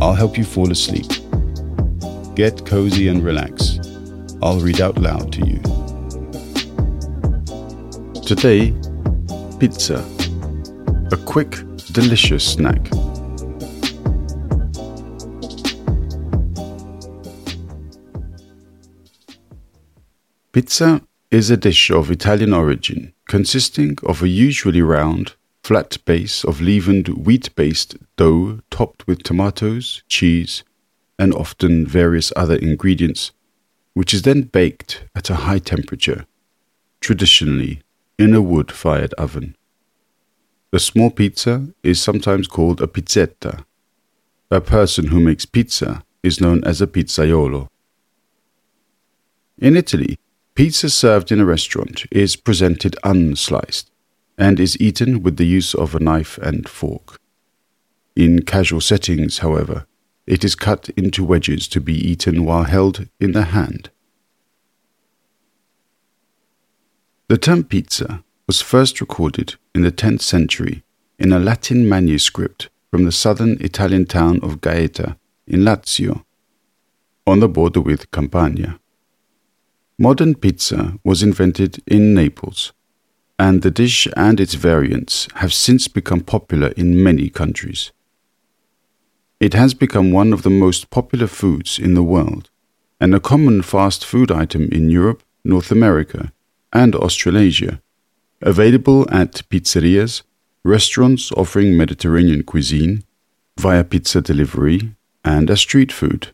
I'll help you fall asleep. Get cozy and relax. I'll read out loud to you. Today, pizza. A quick, delicious snack. Pizza is a dish of Italian origin consisting of a usually round, flat base of leavened wheat based dough topped with tomatoes, cheese, and often various other ingredients, which is then baked at a high temperature, traditionally in a wood fired oven. The small pizza is sometimes called a pizzetta. A person who makes pizza is known as a pizzaiolo. In Italy, pizza served in a restaurant is presented unsliced and is eaten with the use of a knife and fork. In casual settings, however, it is cut into wedges to be eaten while held in the hand. The term pizza was first recorded in the 10th century in a Latin manuscript from the southern Italian town of Gaeta in Lazio, on the border with Campania. Modern pizza was invented in Naples and the dish and its variants have since become popular in many countries. It has become one of the most popular foods in the world and a common fast food item in Europe, North America, and Australasia, available at pizzerias, restaurants offering Mediterranean cuisine, via pizza delivery, and as street food.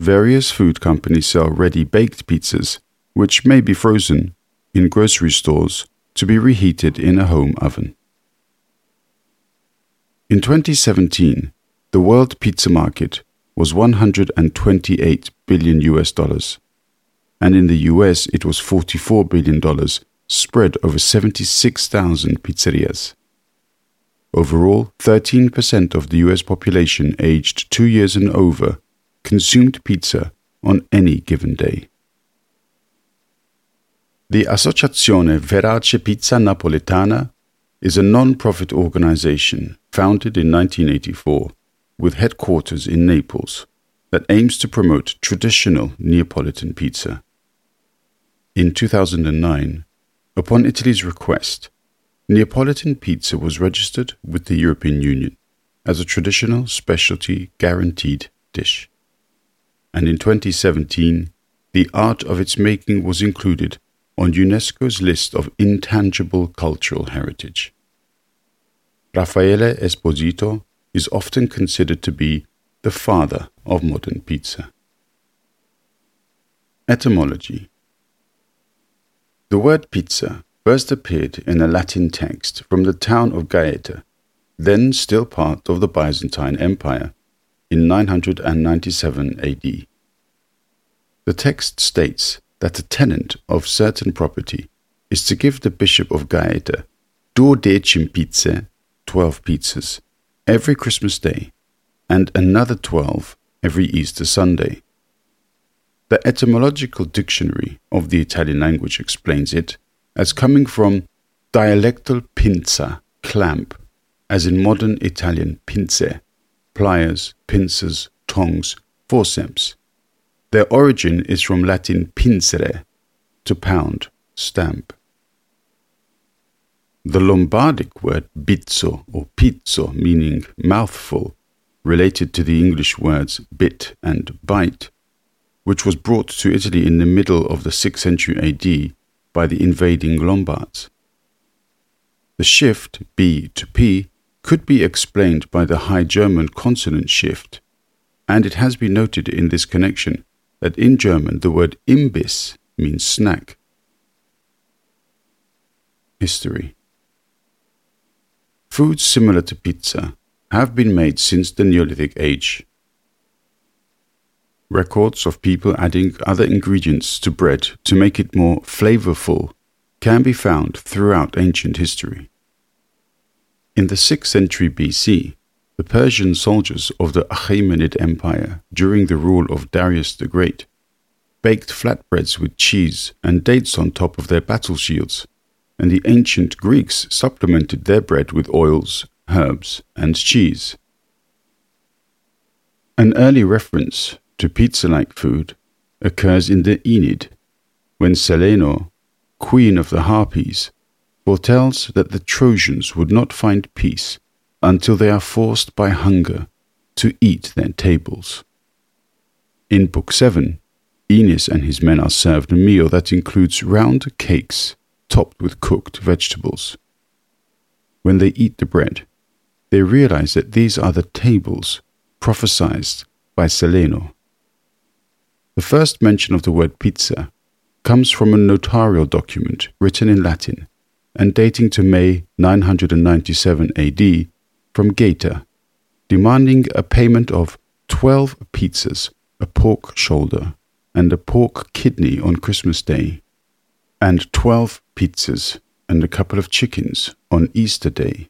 Various food companies sell ready baked pizzas, which may be frozen in grocery stores to be reheated in a home oven. In 2017, the world pizza market was 128 billion US dollars, and in the US it was 44 billion dollars spread over 76,000 pizzerias. Overall, 13% of the US population aged 2 years and over consumed pizza on any given day. The Associazione Verace Pizza Napoletana is a non profit organization founded in 1984 with headquarters in Naples that aims to promote traditional Neapolitan pizza. In 2009, upon Italy's request, Neapolitan pizza was registered with the European Union as a traditional specialty guaranteed dish. And in 2017, the art of its making was included on UNESCO's list of intangible cultural heritage. Raffaele Esposito is often considered to be the father of modern pizza. Etymology The word pizza first appeared in a Latin text from the town of Gaeta, then still part of the Byzantine Empire, in 997 AD. The text states that a tenant of certain property is to give the Bishop of Gaeta duodecim pizzae, twelve pizzas, every Christmas day, and another twelve every Easter Sunday. The etymological dictionary of the Italian language explains it as coming from dialectal pinza, clamp, as in modern Italian pinze, pliers, pincers, tongs, forceps, their origin is from Latin pinsere, to pound, stamp. The Lombardic word bizzo or pizzo, meaning mouthful, related to the English words bit and bite, which was brought to Italy in the middle of the 6th century AD by the invading Lombards. The shift B to P could be explained by the High German consonant shift, and it has been noted in this connection that in German the word Imbiss means snack. History Foods similar to pizza have been made since the Neolithic Age. Records of people adding other ingredients to bread to make it more flavorful can be found throughout ancient history. In the 6th century BC, the Persian soldiers of the Achaemenid Empire during the rule of Darius the Great baked flatbreads with cheese and dates on top of their battle shields, and the ancient Greeks supplemented their bread with oils, herbs, and cheese. An early reference to pizza like food occurs in the Aeneid, when Celaeno, queen of the Harpies, foretells that the Trojans would not find peace until they are forced by hunger to eat their tables. In Book 7, Aeneas and his men are served a meal that includes round cakes topped with cooked vegetables. When they eat the bread, they realize that these are the tables prophesied by Celaeno. The first mention of the word pizza comes from a notarial document written in Latin and dating to May 997 AD from Gaeta, demanding a payment of 12 pizzas, a pork shoulder, and a pork kidney on Christmas Day, and 12 pizzas and a couple of chickens on Easter Day.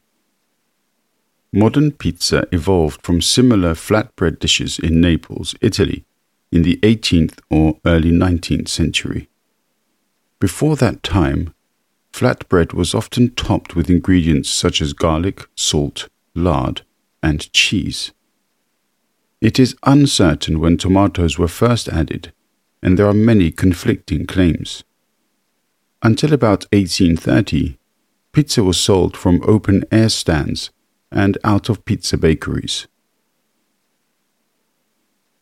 Modern pizza evolved from similar flatbread dishes in Naples, Italy, in the 18th or early 19th century. Before that time, flatbread was often topped with ingredients such as garlic, salt, lard, and cheese. It is uncertain when tomatoes were first added, and there are many conflicting claims. Until about 1830, pizza was sold from open air stands and out of pizza bakeries.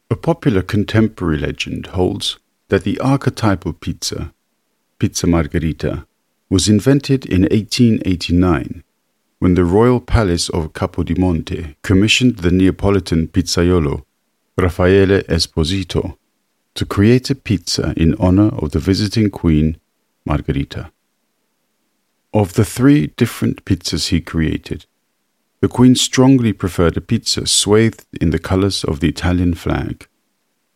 A popular contemporary legend holds that the archetypal pizza, Pizza Margherita, was invented in 1889 when the royal palace of Capodimonte commissioned the Neapolitan pizzaiolo Raffaele Esposito to create a pizza in honor of the visiting queen Margherita. Of the three different pizzas he created, the Queen strongly preferred a pizza swathed in the colors of the Italian flag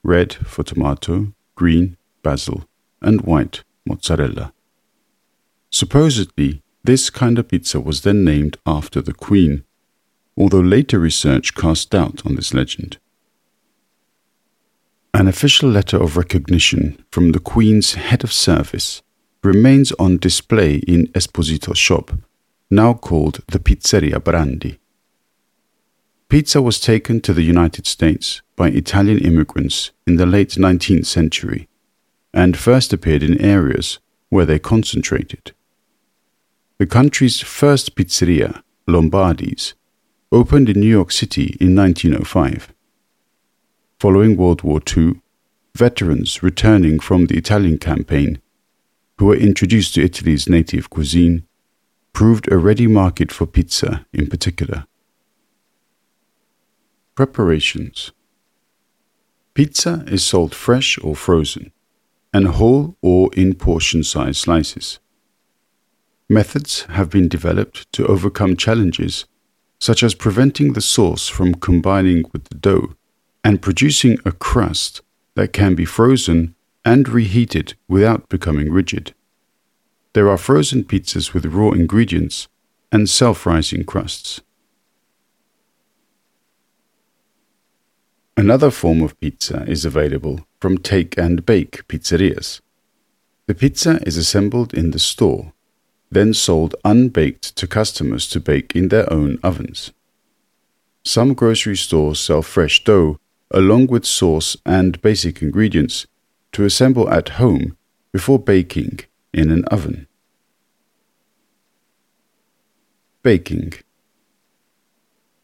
red for tomato, green, basil, and white mozzarella. Supposedly, this kind of pizza was then named after the Queen, although later research cast doubt on this legend. An official letter of recognition from the Queen's head of service remains on display in Esposito's shop now called the Pizzeria Brandi. Pizza was taken to the United States by Italian immigrants in the late 19th century and first appeared in areas where they concentrated. The country's first pizzeria, Lombardi's, opened in New York City in 1905. Following World War II, veterans returning from the Italian campaign, who were introduced to Italy's native cuisine, proved a ready market for pizza in particular. Preparations Pizza is sold fresh or frozen, and whole or in portion sized slices. Methods have been developed to overcome challenges such as preventing the sauce from combining with the dough and producing a crust that can be frozen and reheated without becoming rigid. There are frozen pizzas with raw ingredients and self rising crusts. Another form of pizza is available from take and bake pizzerias. The pizza is assembled in the store, then sold unbaked to customers to bake in their own ovens. Some grocery stores sell fresh dough along with sauce and basic ingredients to assemble at home before baking in an oven. Baking.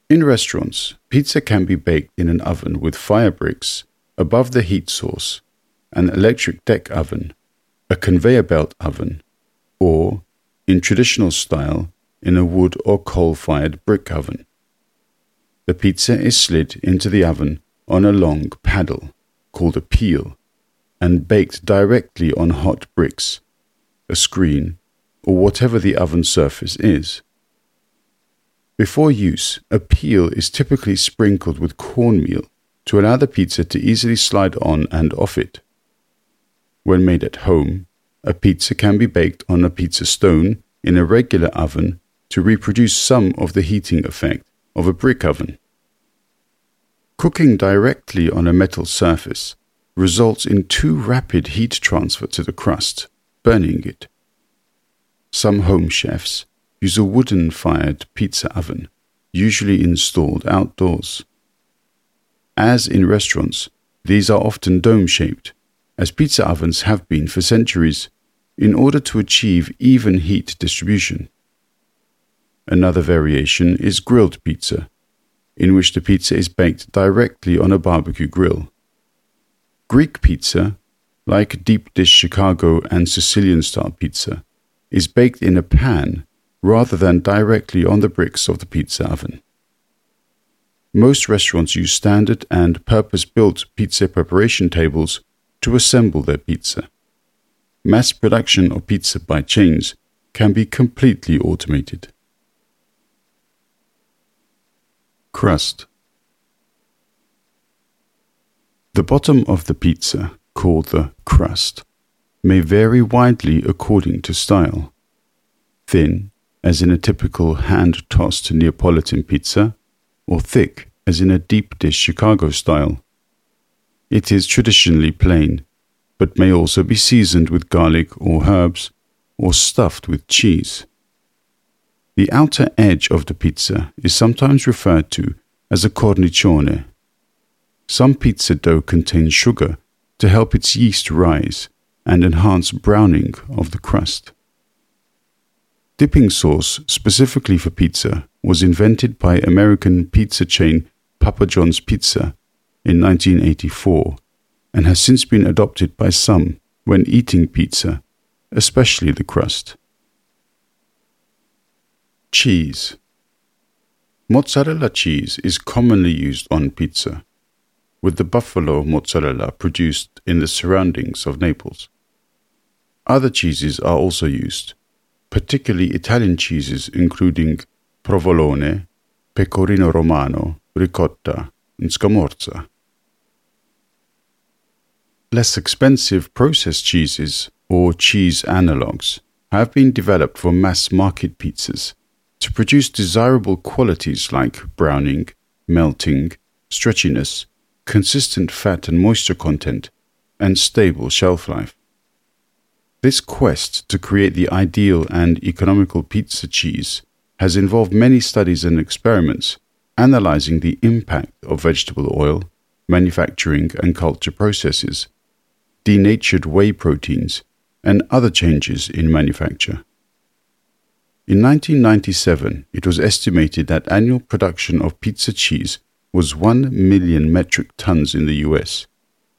In restaurants, pizza can be baked in an oven with fire bricks above the heat source, an electric deck oven, a conveyor belt oven, or, in traditional style, in a wood or coal fired brick oven. The pizza is slid into the oven on a long paddle, called a peel, and baked directly on hot bricks, a screen, or whatever the oven surface is. Before use, a peel is typically sprinkled with cornmeal to allow the pizza to easily slide on and off it. When made at home, a pizza can be baked on a pizza stone in a regular oven to reproduce some of the heating effect of a brick oven. Cooking directly on a metal surface results in too rapid heat transfer to the crust, burning it. Some home chefs use a wooden fired pizza oven, usually installed outdoors. As in restaurants, these are often dome shaped, as pizza ovens have been for centuries, in order to achieve even heat distribution. Another variation is grilled pizza, in which the pizza is baked directly on a barbecue grill. Greek pizza, like deep dish Chicago and Sicilian style pizza, is baked in a pan rather than directly on the bricks of the pizza oven. Most restaurants use standard and purpose built pizza preparation tables to assemble their pizza. Mass production of pizza by chains can be completely automated. Crust The bottom of the pizza, called the crust, may vary widely according to style. Thin, as in a typical hand tossed Neapolitan pizza, or thick, as in a deep dish Chicago style. It is traditionally plain, but may also be seasoned with garlic or herbs, or stuffed with cheese. The outer edge of the pizza is sometimes referred to as a cornicione. Some pizza dough contains sugar to help its yeast rise and enhance browning of the crust. Dipping sauce specifically for pizza was invented by American pizza chain Papa John's Pizza in 1984 and has since been adopted by some when eating pizza, especially the crust. Cheese Mozzarella cheese is commonly used on pizza, with the buffalo mozzarella produced in the surroundings of Naples. Other cheeses are also used, particularly Italian cheeses including provolone, pecorino romano, ricotta, and scamorza. Less expensive processed cheeses, or cheese analogues, have been developed for mass market pizzas to produce desirable qualities like browning, melting, stretchiness, consistent fat and moisture content, and stable shelf life. This quest to create the ideal and economical pizza cheese has involved many studies and experiments analyzing the impact of vegetable oil, manufacturing and culture processes, denatured whey proteins, and other changes in manufacture. In 1997, it was estimated that annual production of pizza cheese was 1 million metric tons in the US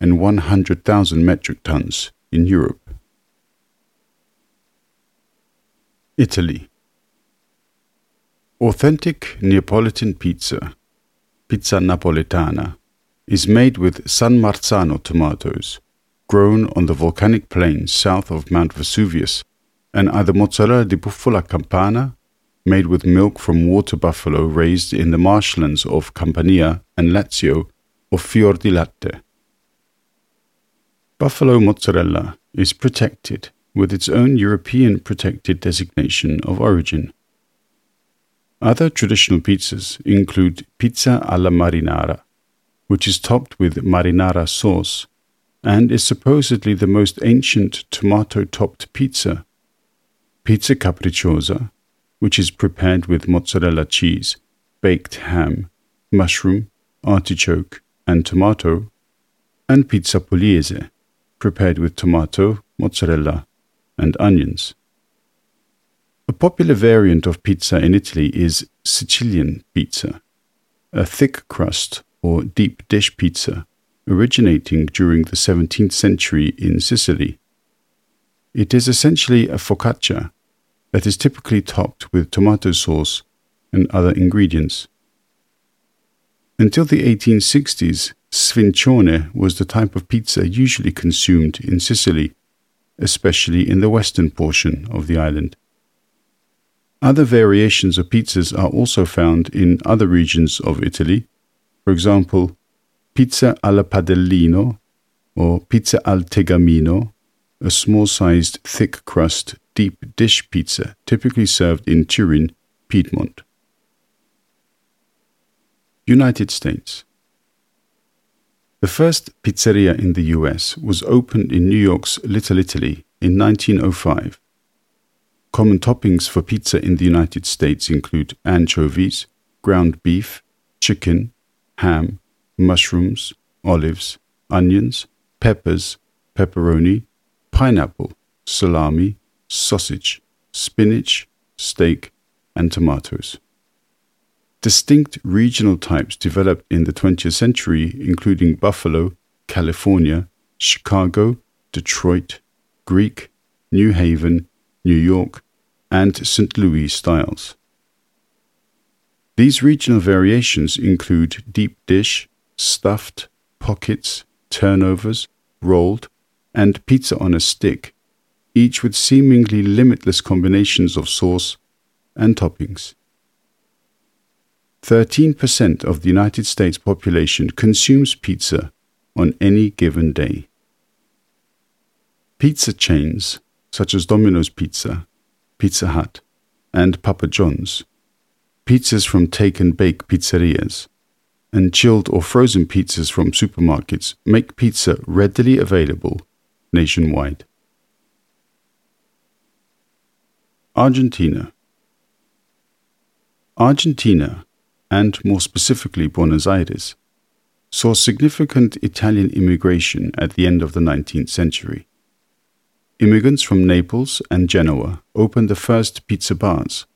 and 100,000 metric tons in Europe. Italy. Authentic Neapolitan pizza, pizza napoletana, is made with San Marzano tomatoes, grown on the volcanic plains south of Mount Vesuvius, and either mozzarella di bufala campana, made with milk from water buffalo raised in the marshlands of Campania and Lazio, or fior di latte. Buffalo mozzarella is protected with its own European protected designation of origin. Other traditional pizzas include pizza alla marinara, which is topped with marinara sauce and is supposedly the most ancient tomato topped pizza, pizza capricciosa, which is prepared with mozzarella cheese, baked ham, mushroom, artichoke, and tomato, and pizza pugliese, prepared with tomato, mozzarella, and onions. A popular variant of pizza in Italy is Sicilian pizza, a thick crust or deep dish pizza originating during the 17th century in Sicily. It is essentially a focaccia, that is typically topped with tomato sauce and other ingredients. Until the 1860s, sfincione was the type of pizza usually consumed in Sicily, especially in the western portion of the island. Other variations of pizzas are also found in other regions of Italy, for example, pizza alla padellino or pizza al tegamino, a small sized, thick crust, deep dish pizza typically served in Turin, Piedmont. United States. The first pizzeria in the US was opened in New York's Little Italy in 1905. Common toppings for pizza in the United States include anchovies, ground beef, chicken, ham, mushrooms, olives, onions, peppers, pepperoni, pineapple, salami, sausage, spinach, steak, and tomatoes. Distinct regional types developed in the 20th century, including Buffalo, California, Chicago, Detroit, Greek, New Haven, New York, and St. Louis styles. These regional variations include deep dish, stuffed, pockets, turnovers, rolled, and pizza on a stick, each with seemingly limitless combinations of sauce and toppings. 13% of the United States population consumes pizza on any given day. Pizza chains such as Domino's Pizza, Pizza Hut, and Papa John's, pizzas from take and bake pizzerias, and chilled or frozen pizzas from supermarkets make pizza readily available nationwide. Argentina Argentina and more specifically Buenos Aires, saw significant Italian immigration at the end of the 19th century. Immigrants from Naples and Genoa opened the first pizza bars,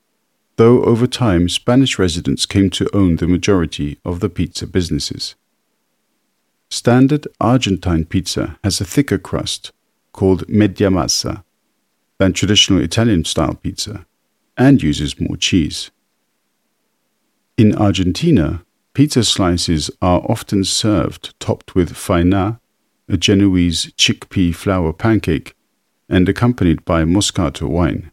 though over time Spanish residents came to own the majority of the pizza businesses. Standard Argentine pizza has a thicker crust, called media masa, than traditional Italian style pizza, and uses more cheese. In Argentina, pizza slices are often served topped with faina, a Genoese chickpea flour pancake, and accompanied by Moscato wine.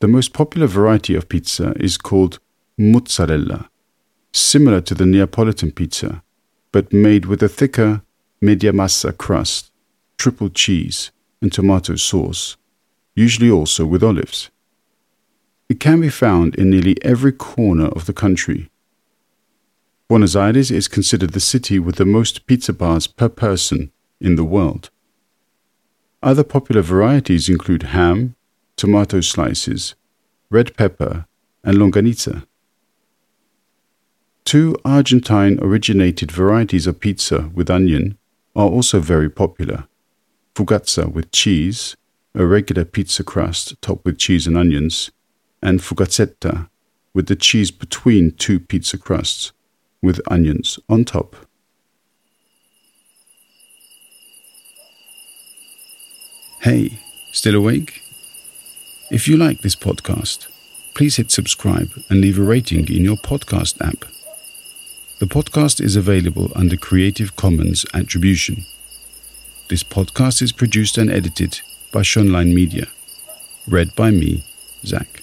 The most popular variety of pizza is called mozzarella, similar to the Neapolitan pizza, but made with a thicker media masa crust, triple cheese, and tomato sauce, usually also with olives. It can be found in nearly every corner of the country. Buenos Aires is considered the city with the most pizza bars per person in the world. Other popular varieties include ham, tomato slices, red pepper, and longaniza. Two Argentine originated varieties of pizza with onion are also very popular fugazza with cheese, a regular pizza crust topped with cheese and onions, and fugazzeta with the cheese between two pizza crusts with onions on top. Hey, still awake? If you like this podcast, please hit subscribe and leave a rating in your podcast app. The podcast is available under Creative Commons Attribution. This podcast is produced and edited by Schønlein Media. Read by me, Zach.